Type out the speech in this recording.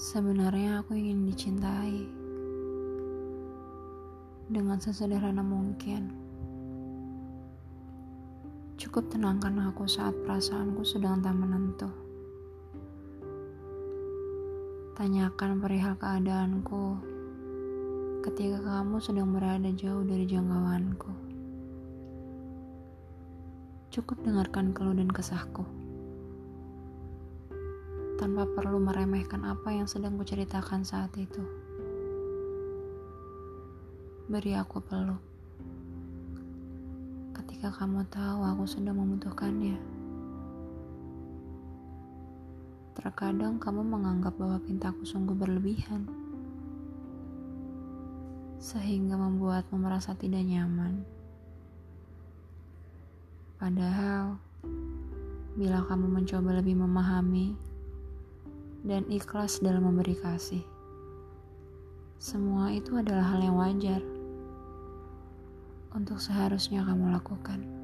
Sebenarnya aku ingin dicintai dengan sesederhana mungkin. Cukup tenangkan aku saat perasaanku sedang tak menentu. Tanyakan perihal keadaanku ketika kamu sedang berada jauh dari jangkauanku. Cukup dengarkan keluh dan kesahku tanpa perlu meremehkan apa yang sedang kuceritakan saat itu. Beri aku peluk. Ketika kamu tahu aku sedang membutuhkannya. Terkadang kamu menganggap bahwa pintaku sungguh berlebihan. Sehingga membuatmu merasa tidak nyaman. Padahal, bila kamu mencoba lebih memahami, dan ikhlas dalam memberi kasih. Semua itu adalah hal yang wajar untuk seharusnya kamu lakukan.